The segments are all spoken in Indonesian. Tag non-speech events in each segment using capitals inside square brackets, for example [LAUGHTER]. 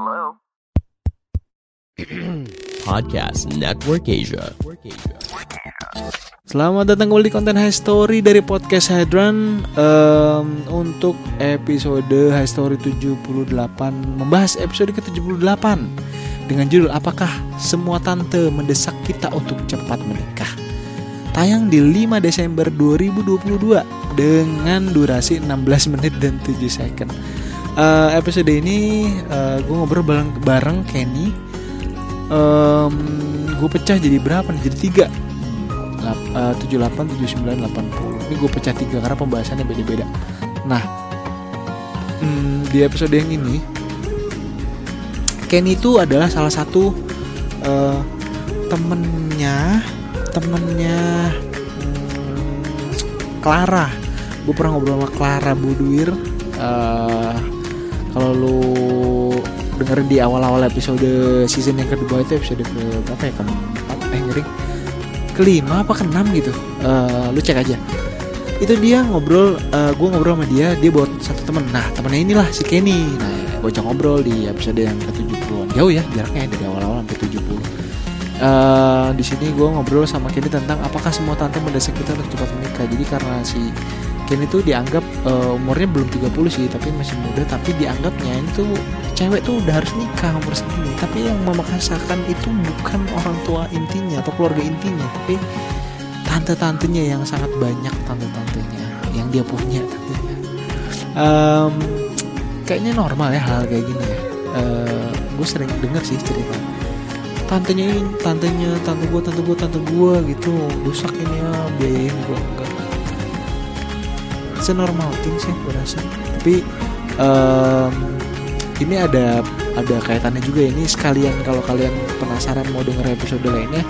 Hello? [CLEARS THROAT] Podcast Network Asia. Selamat datang kembali di konten High Story dari podcast Hadran Em, Untuk episode High Story 78 Membahas episode ke-78 Dengan judul Apakah semua tante mendesak kita untuk cepat menikah Tayang di 5 Desember 2022 Dengan durasi 16 menit dan 7 second Eh, Episode ini gue ngobrol bareng, bareng Kenny. Em, Gue pecah jadi berapa nih? Jadi 3 Lap- eh, 78, 79, 80 Ini gue pecah tiga karena pembahasannya beda-beda. Nah hmm, Di episode yang ini Kenny itu adalah salah satu eh, Temennya Temennya hmm, Clara. Gue pernah ngobrol sama Clara Buduir eh, Kalau lu dengerin di awal-awal episode season yang kedua itu episode ke berapa ya keempat eh ngeri. Kelima apa keenam gitu. Eh, lu cek aja. Itu dia ngobrol gue ngobrol sama dia dia buat satu temen. Nah temennya inilah si Kenny. Nah gue ngobrol di episode yang ke 70-an jauh ya jaraknya dari awal-awal sampai 70 Eh, di sini gue ngobrol sama Kenny tentang apakah semua tante mendesak kita untuk cepat menikah. Jadi karena si Kenny tuh dianggap eh, umurnya belum 30 sih tapi masih muda tapi dianggapnya ini tuh cewek tuh udah harus nikah umur segini. Tapi yang memaksakan itu bukan orang tua intinya atau keluarga intinya tapi tante-tantenya yang sangat banyak tante-tantenya yang dia punya tentunya Em, kayaknya normal ya hal kayak gini ya. Gue sering denger sih cerita. Tantenya ini tantenya tante gue tante gue tante gue gitu rusak ini ya biayain gue enggak it's normal thing sih gue rasa. Tapi em, ini ada ada kaitannya juga. Ini sekalian kalau kalian penasaran mau denger episode lainnya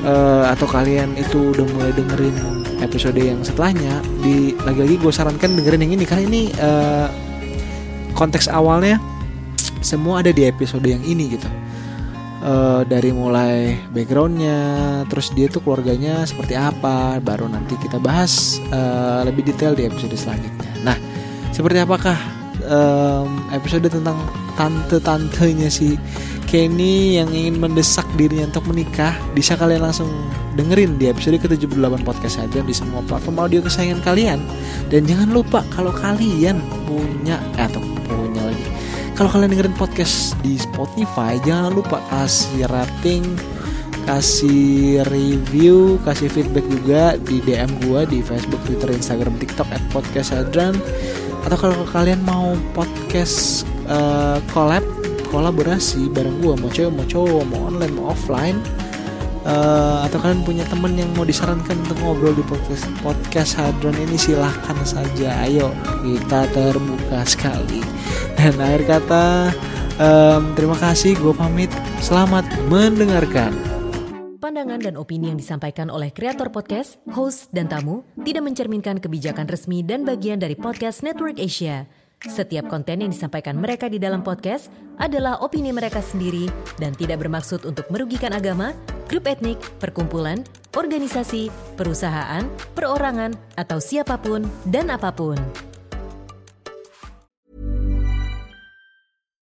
eh, atau kalian itu udah mulai dengerin episode yang setelahnya di lagi-lagi gue sarankan dengerin yang ini. Karena ini eh, konteks awalnya semua ada di episode yang ini gitu Eh, dari mulai backgroundnya terus dia tuh keluarganya seperti apa baru nanti kita bahas eh, lebih detail di episode selanjutnya. Nah seperti apakah em, episode tentang tante-tantenya si Kenny yang ingin mendesak dirinya untuk menikah? Bisa kalian langsung dengerin di episode ke-78 podcast aja di semua platform audio kesayangan kalian. Dan jangan lupa kalau kalian punya eh, atau punya lagi kalau kalian dengerin podcast di Spotify jangan lupa kasih rating kasih review kasih feedback juga di DM gua di Facebook Twitter Instagram TikTok at podcast Hadran atau kalau kalian mau podcast eh, collab kolaborasi bareng gua mau cewek mau cowok mau online mau offline eh, atau kalian punya temen yang mau disarankan untuk ngobrol di podcast podcast Hadron ini silahkan saja. Ayo kita terbuka sekali. Dan akhir kata em, terima kasih gue pamit. Selamat mendengarkan. Pandangan dan opini yang disampaikan oleh kreator podcast, host, dan tamu tidak mencerminkan kebijakan resmi dan bagian dari podcast Network Asia. Setiap konten yang disampaikan mereka di dalam podcast adalah opini mereka sendiri dan tidak bermaksud untuk merugikan agama, grup etnik, perkumpulan, organisasi, perusahaan, perorangan, atau siapa pun dan apa pun.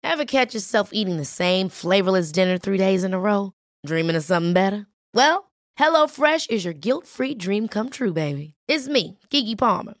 Ever catch yourself eating the same flavorless dinner three days in a row? Dreaming of something better? Well, HelloFresh is your guilt-free dream come true, baby. It's me, Kiki Palmer.